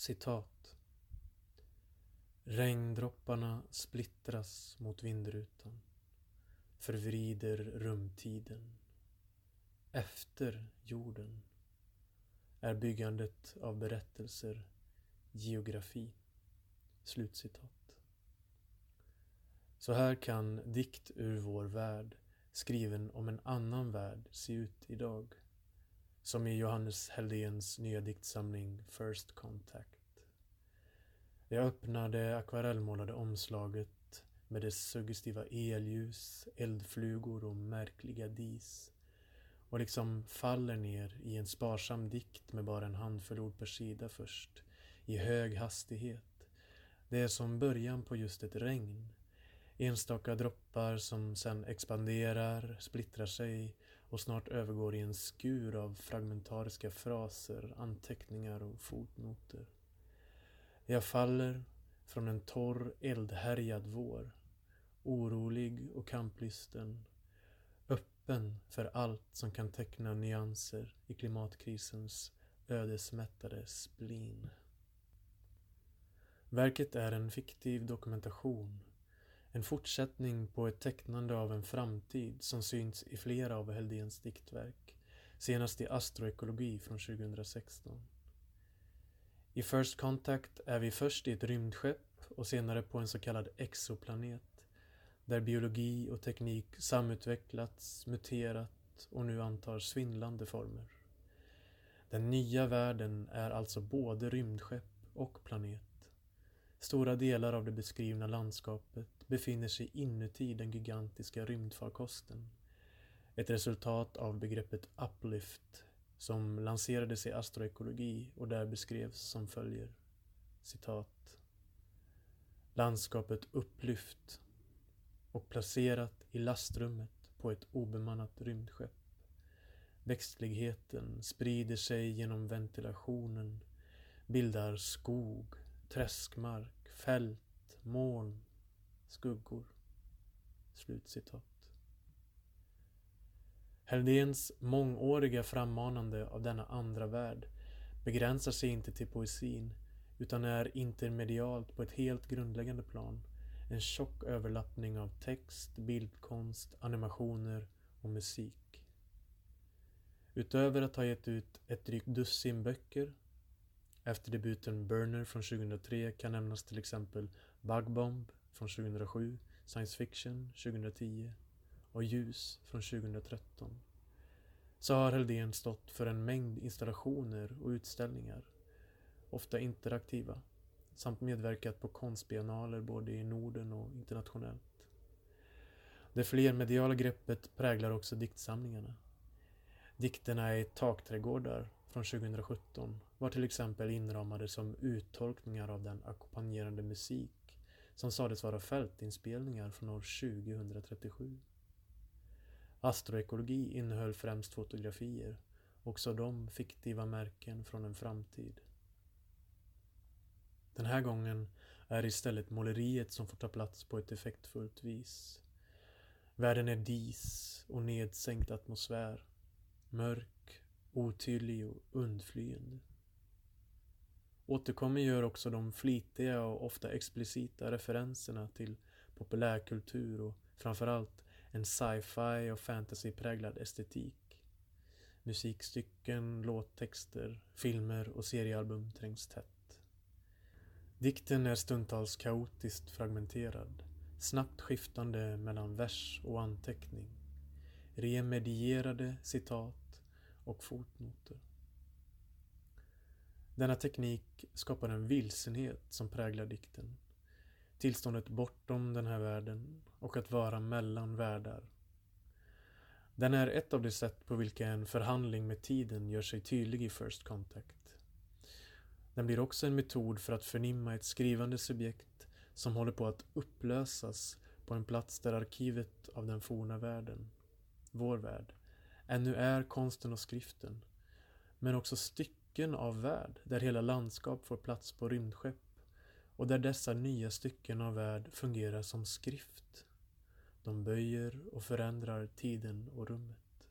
Citat. Regndropparna splittras mot vindrutan, förvrider rumtiden. Efter jorden är byggandet av berättelser geografi. Slutcitat. Så här kan dikt ur vår värld, skriven om en annan värld, se ut idag. Som i Johannes Helldéns nya diktsamling First Contact. Jag öppnar det akvarellmålade omslaget med dess suggestiva elljus, eldflugor och märkliga dis och liksom faller ner i en sparsam dikt med bara en handfull ord per sida först, i hög hastighet. Det är som början på just ett regn. Enstaka droppar som sen expanderar, splittrar sig och snart övergår i en skur av fragmentariska fraser, anteckningar och fotnoter. Jag faller från en torr, eldhärjad vår, orolig och kamplysten, öppen för allt som kan teckna nyanser i klimatkrisens ödesmättade splin. Verket är en fiktiv dokumentation en fortsättning på ett tecknande av en framtid som syns i flera av Helldéns diktverk, senast i Astroekologi från 2016. I First Contact är vi först i ett rymdskepp och senare på en så kallad exoplanet, där biologi och teknik samutvecklats, muterat och nu antar svindlande former. Den nya världen är alltså både rymdskepp och planet. Stora delar av det beskrivna landskapet befinner sig inuti den gigantiska rymdfarkosten. Ett resultat av begreppet uplift som lanserades i astroekologi och där beskrevs som följer. Citat. Landskapet upplyft och placerat i lastrummet på ett obemannat rymdskepp. Växtligheten sprider sig genom ventilationen, bildar skog, träskmark, fält, moln, skuggor. Slutcitat. Helldéns mångåriga frammanande av denna andra värld begränsar sig inte till poesin utan är intermedialt på ett helt grundläggande plan. En tjock överlappning av text, bildkonst, animationer och musik. Utöver att ha gett ut ett drygt dussin böcker efter debuten Burner från 2003 kan nämnas till exempel Bug Bomb från 2007, Science Fiction 2010 och Ljus från 2013. Så har Heldén stått för en mängd installationer och utställningar, ofta interaktiva, samt medverkat på konstbiennaler både i Norden och internationellt. Det flermediala greppet präglar också diktsamlingarna. Dikterna i Takträdgårdar från 2017 var till exempel inramade som uttolkningar av den ackompanjerande musik som sades vara fältinspelningar från år 2037. Astroekologi innehöll främst fotografier, också de fiktiva märken från en framtid. Den här gången är det istället måleriet som får ta plats på ett effektfullt vis. Världen är dis och nedsänkt atmosfär, mörk otydlig och undflyende. Återkommer gör också de flitiga och ofta explicita referenserna till populärkultur och framförallt en sci-fi och fantasypräglad estetik. Musikstycken, låttexter, filmer och seriealbum trängs tätt. Dikten är stundtals kaotiskt fragmenterad, snabbt skiftande mellan vers och anteckning. Remedierade citat och fotnoter. Denna teknik skapar en vilsenhet som präglar dikten. Tillståndet bortom den här världen och att vara mellan världar. Den är ett av de sätt på vilka en förhandling med tiden gör sig tydlig i First Contact. Den blir också en metod för att förnimma ett skrivande subjekt som håller på att upplösas på en plats där arkivet av den forna världen, vår värld, ännu är konsten och skriften, men också stycken av värld där hela landskap får plats på rymdskepp och där dessa nya stycken av värld fungerar som skrift. De böjer och förändrar tiden och rummet.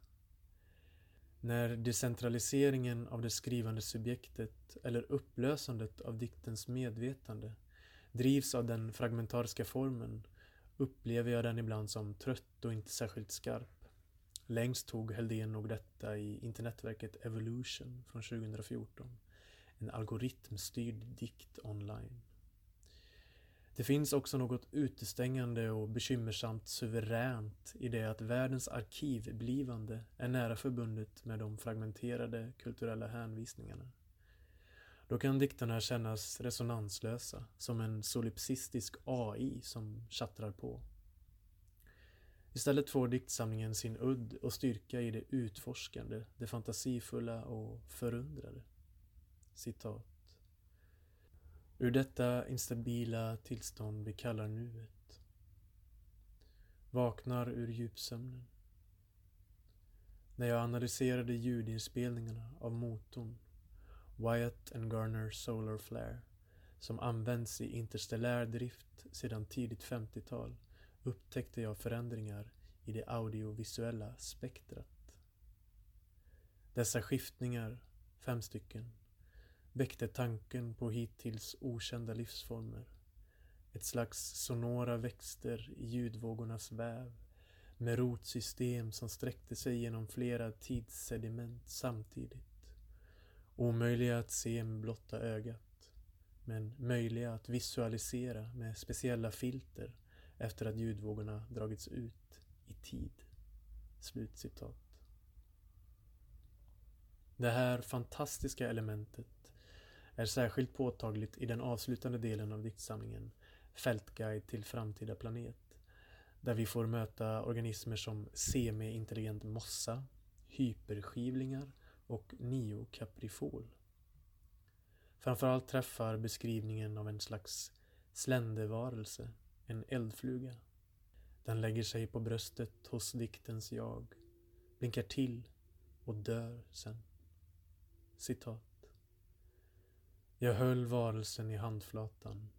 När decentraliseringen av det skrivande subjektet eller upplösandet av diktens medvetande drivs av den fragmentariska formen upplever jag den ibland som trött och inte särskilt skarp. Längst tog Heldén nog detta i internetverket Evolution från 2014. En algoritmstyrd dikt online. Det finns också något utestängande och bekymmersamt suveränt i det att världens arkivblivande är nära förbundet med de fragmenterade kulturella hänvisningarna. Då kan dikterna kännas resonanslösa, som en solipsistisk AI som tjattrar på. Istället får diktsamlingen sin udd och styrka i det utforskande, det fantasifulla och förundrade. Citat. Ur detta instabila tillstånd vi kallar nuet. Vaknar ur djupsömnen. När jag analyserade ljudinspelningarna av motorn Wyatt and Garner Solar Flare som används i interstellär drift sedan tidigt 50-tal upptäckte jag förändringar i det audiovisuella spektrat. Dessa skiftningar, fem stycken, väckte tanken på hittills okända livsformer. Ett slags sonora växter i ljudvågornas väv med rotsystem som sträckte sig genom flera tidssediment samtidigt. Omöjliga att se med blotta ögat, men möjliga att visualisera med speciella filter efter att ljudvågorna dragits ut i tid. Slutcitat. Det här fantastiska elementet är särskilt påtagligt i den avslutande delen av diktsamlingen Fältguide till framtida planet där vi får möta organismer som semi-intelligent mossa, hyperskivlingar och neokaprifol. Framförallt träffar beskrivningen av en slags sländevarelse, en eldfluga. Den lägger sig på bröstet hos diktens jag, blinkar till och dör sen. Citat. Jag höll varelsen i handflatan.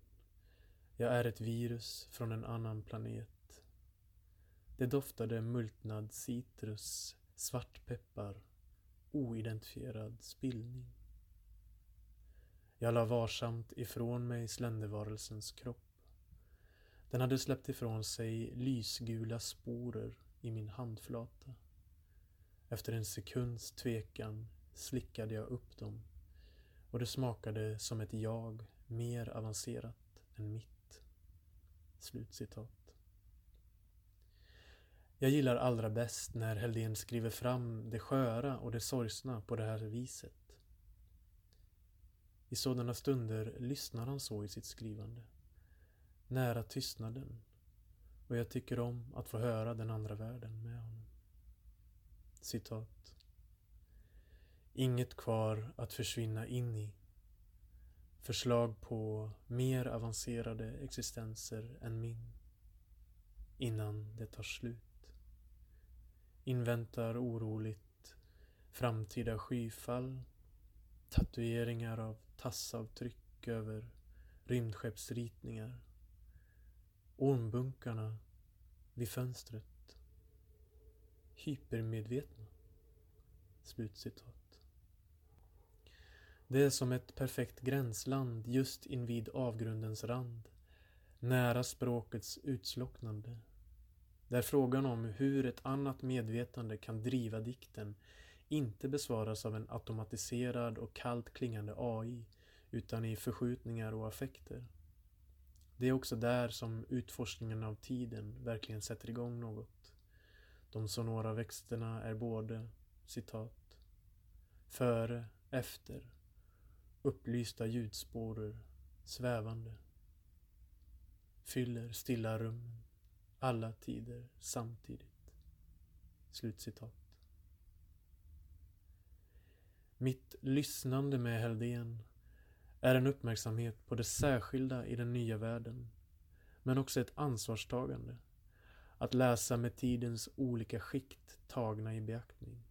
Jag är ett virus från en annan planet. Det doftade multnad citrus, svartpeppar oidentifierad spillning. Jag la varsamt ifrån mig sländervarelsens kropp. Den hade släppt ifrån sig lysgula sporer i min handflata. Efter en sekunds tvekan slickade jag upp dem och det smakade som ett jag mer avancerat än mitt. Slutcitat. Jag gillar allra bäst när Heldén skriver fram det sköra och det sorgsna på det här viset. I sådana stunder lyssnar han så i sitt skrivande. Nära tystnaden. Och jag tycker om att få höra den andra världen med honom. Citat. Inget kvar att försvinna in i. Förslag på mer avancerade existenser än min. Innan det tar slut inväntar oroligt framtida skyfall, tatueringar av tassavtryck över rymdskeppsritningar, ormbunkarna vid fönstret, hypermedvetna. Slutcitat. Det är som ett perfekt gränsland just invid avgrundens rand, nära språkets utslocknande där frågan om hur ett annat medvetande kan driva dikten inte besvaras av en automatiserad och kallt klingande AI utan i förskjutningar och affekter. Det är också där som utforskningen av tiden verkligen sätter igång något. De sonora växterna är både, citat, före, efter, upplysta ljudspårer, svävande, fyller stilla rummen alla tider samtidigt. Slutcitat. Mitt lyssnande med Heldén är en uppmärksamhet på det särskilda i den nya världen, men också ett ansvarstagande. Att läsa med tidens olika skikt tagna i beaktning.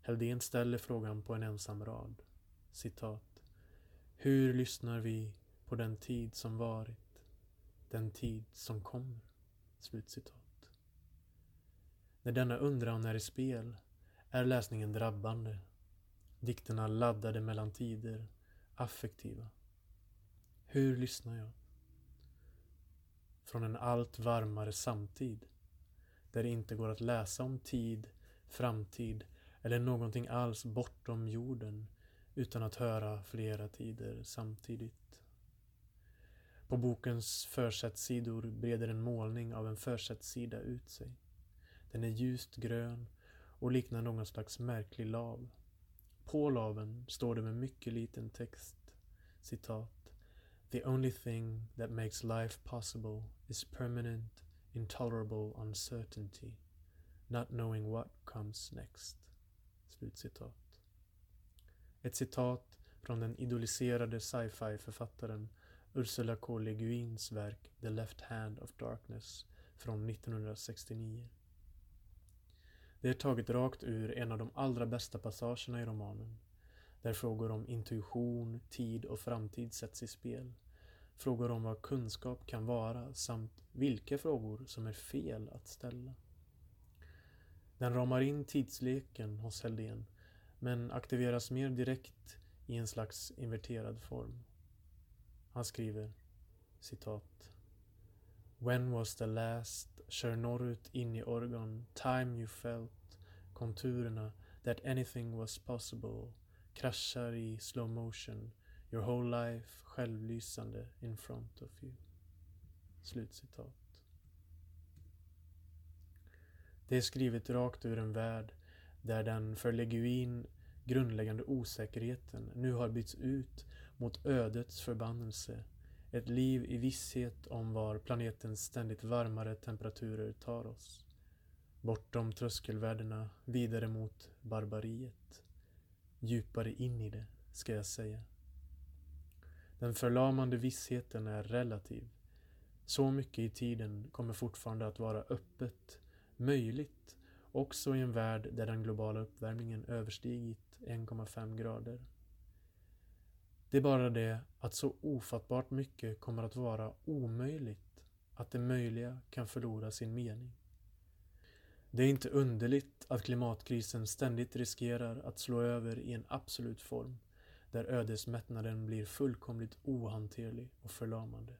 Heldén ställer frågan på en ensam rad. Citat. Hur lyssnar vi på den tid som varit, den tid som kommer? Slutcitat. När denna undran är i spel är läsningen drabbande. Dikterna laddade mellan tider, affektiva. Hur lyssnar jag? Från en allt varmare samtid, där det inte går att läsa om tid, framtid eller någonting alls bortom jorden utan att höra flera tider samtidigt. På bokens försättssidor breder en målning av en försättssida ut sig. Den är ljust grön och liknar någon slags märklig lav. På laven står det med mycket liten text, citat. The only thing that makes life possible is permanent, intolerable uncertainty, not knowing what comes next. Slutcitat. Ett citat från den idoliserade sci-fi författaren Ursula K. Le Guins verk The Left Hand of Darkness från 1969. Det är taget rakt ur en av de allra bästa passagerna i romanen, där frågor om intuition, tid och framtid sätts i spel. Frågor om vad kunskap kan vara samt vilka frågor som är fel att ställa. Den ramar in tidsleken hos Heldén men aktiveras mer direkt i en slags inverterad form. Han skriver citat When was the last kör norrut in i Oregon. time you felt konturerna that anything was possible kraschar i slow motion your whole life självlysande in front of you. Slutcitat. Det är skrivet rakt ur en värld där den för Leguin grundläggande osäkerheten nu har bytts ut mot ödets förbannelse. Ett liv i visshet om var planetens ständigt varmare temperaturer tar oss. Bortom tröskelvärdena, vidare mot barbariet. Djupare in i det, ska jag säga. Den förlamande vissheten är relativ. Så mycket i tiden kommer fortfarande att vara öppet, möjligt, också i en värld där den globala uppvärmningen överstigit 1,5 grader. Det är bara det att så ofattbart mycket kommer att vara omöjligt att det möjliga kan förlora sin mening. Det är inte underligt att klimatkrisen ständigt riskerar att slå över i en absolut form där ödesmättnaden blir fullkomligt ohanterlig och förlamande.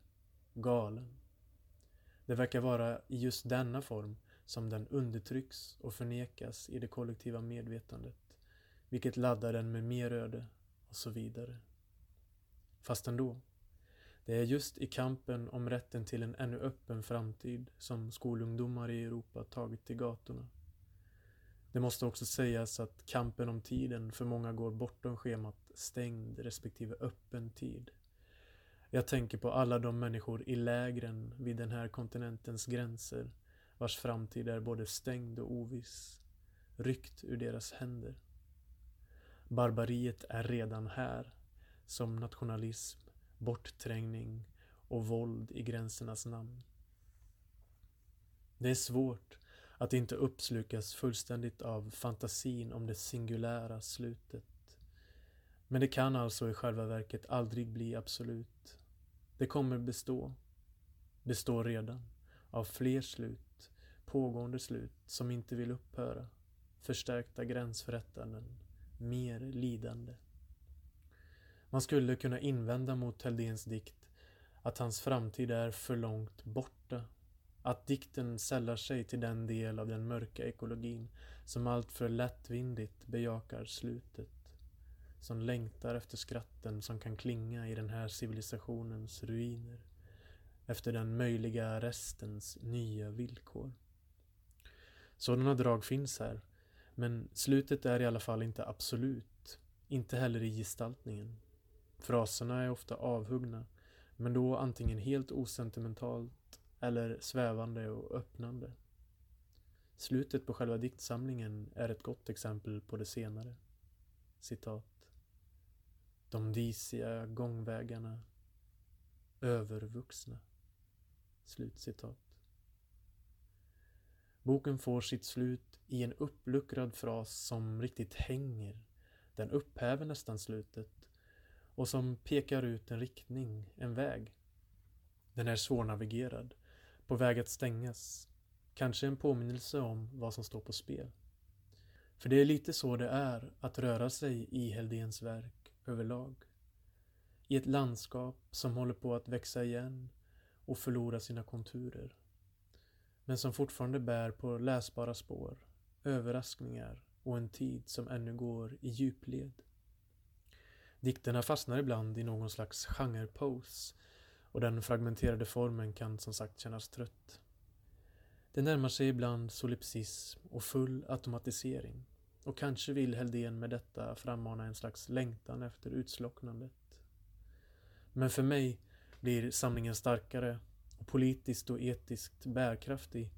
Galen. Det verkar vara i just denna form som den undertrycks och förnekas i det kollektiva medvetandet, vilket laddar den med mer öde och så vidare. Fast ändå. Det är just i kampen om rätten till en ännu öppen framtid som skolungdomar i Europa tagit till gatorna. Det måste också sägas att kampen om tiden för många går bortom schemat stängd respektive öppen tid. Jag tänker på alla de människor i lägren vid den här kontinentens gränser vars framtid är både stängd och oviss, ryckt ur deras händer. Barbariet är redan här, som nationalism, bortträngning och våld i gränsernas namn. Det är svårt att inte uppslukas fullständigt av fantasin om det singulära slutet. Men det kan alltså i själva verket aldrig bli absolut. Det kommer bestå, består redan, av fler slut, pågående slut som inte vill upphöra, förstärkta gränsförrättanden, mer lidande. Man skulle kunna invända mot Heldéns dikt att hans framtid är för långt borta. Att dikten sällar sig till den del av den mörka ekologin som alltför lättvindigt bejakar slutet. Som längtar efter skratten som kan klinga i den här civilisationens ruiner. Efter den möjliga restens nya villkor. Sådana drag finns här, men slutet är i alla fall inte absolut. Inte heller i gestaltningen. Fraserna är ofta avhuggna, men då antingen helt osentimentalt eller svävande och öppnande. Slutet på själva diktsamlingen är ett gott exempel på det senare. Citat. De disiga gångvägarna övervuxna. Slutcitat. Boken får sitt slut i en uppluckrad fras som riktigt hänger. Den upphäver nästan slutet och som pekar ut en riktning, en väg. Den är svårnavigerad, på väg att stängas. Kanske en påminnelse om vad som står på spel. För det är lite så det är att röra sig i Heldens verk överlag. I ett landskap som håller på att växa igen och förlora sina konturer. Men som fortfarande bär på läsbara spår, överraskningar och en tid som ännu går i djupled. Dikterna fastnar ibland i någon slags genre-pose och den fragmenterade formen kan som sagt kännas trött. Det närmar sig ibland solipsism och full automatisering och kanske vill Heldén med detta frammana en slags längtan efter utslocknandet. Men för mig blir samlingen starkare och politiskt och etiskt bärkraftig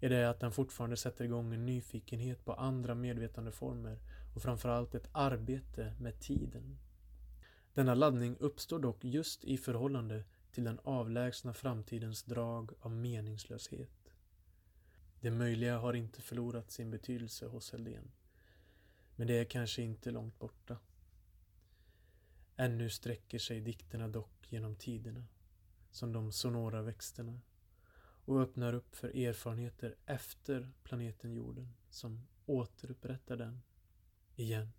i det att den fortfarande sätter igång en nyfikenhet på andra medvetandeformer och framförallt ett arbete med tiden. Denna laddning uppstår dock just i förhållande till den avlägsna framtidens drag av meningslöshet. Det möjliga har inte förlorat sin betydelse hos Heldén. Men det är kanske inte långt borta. Ännu sträcker sig dikterna dock genom tiderna, som de sonora växterna, och öppnar upp för erfarenheter efter planeten jorden som återupprättar den igen.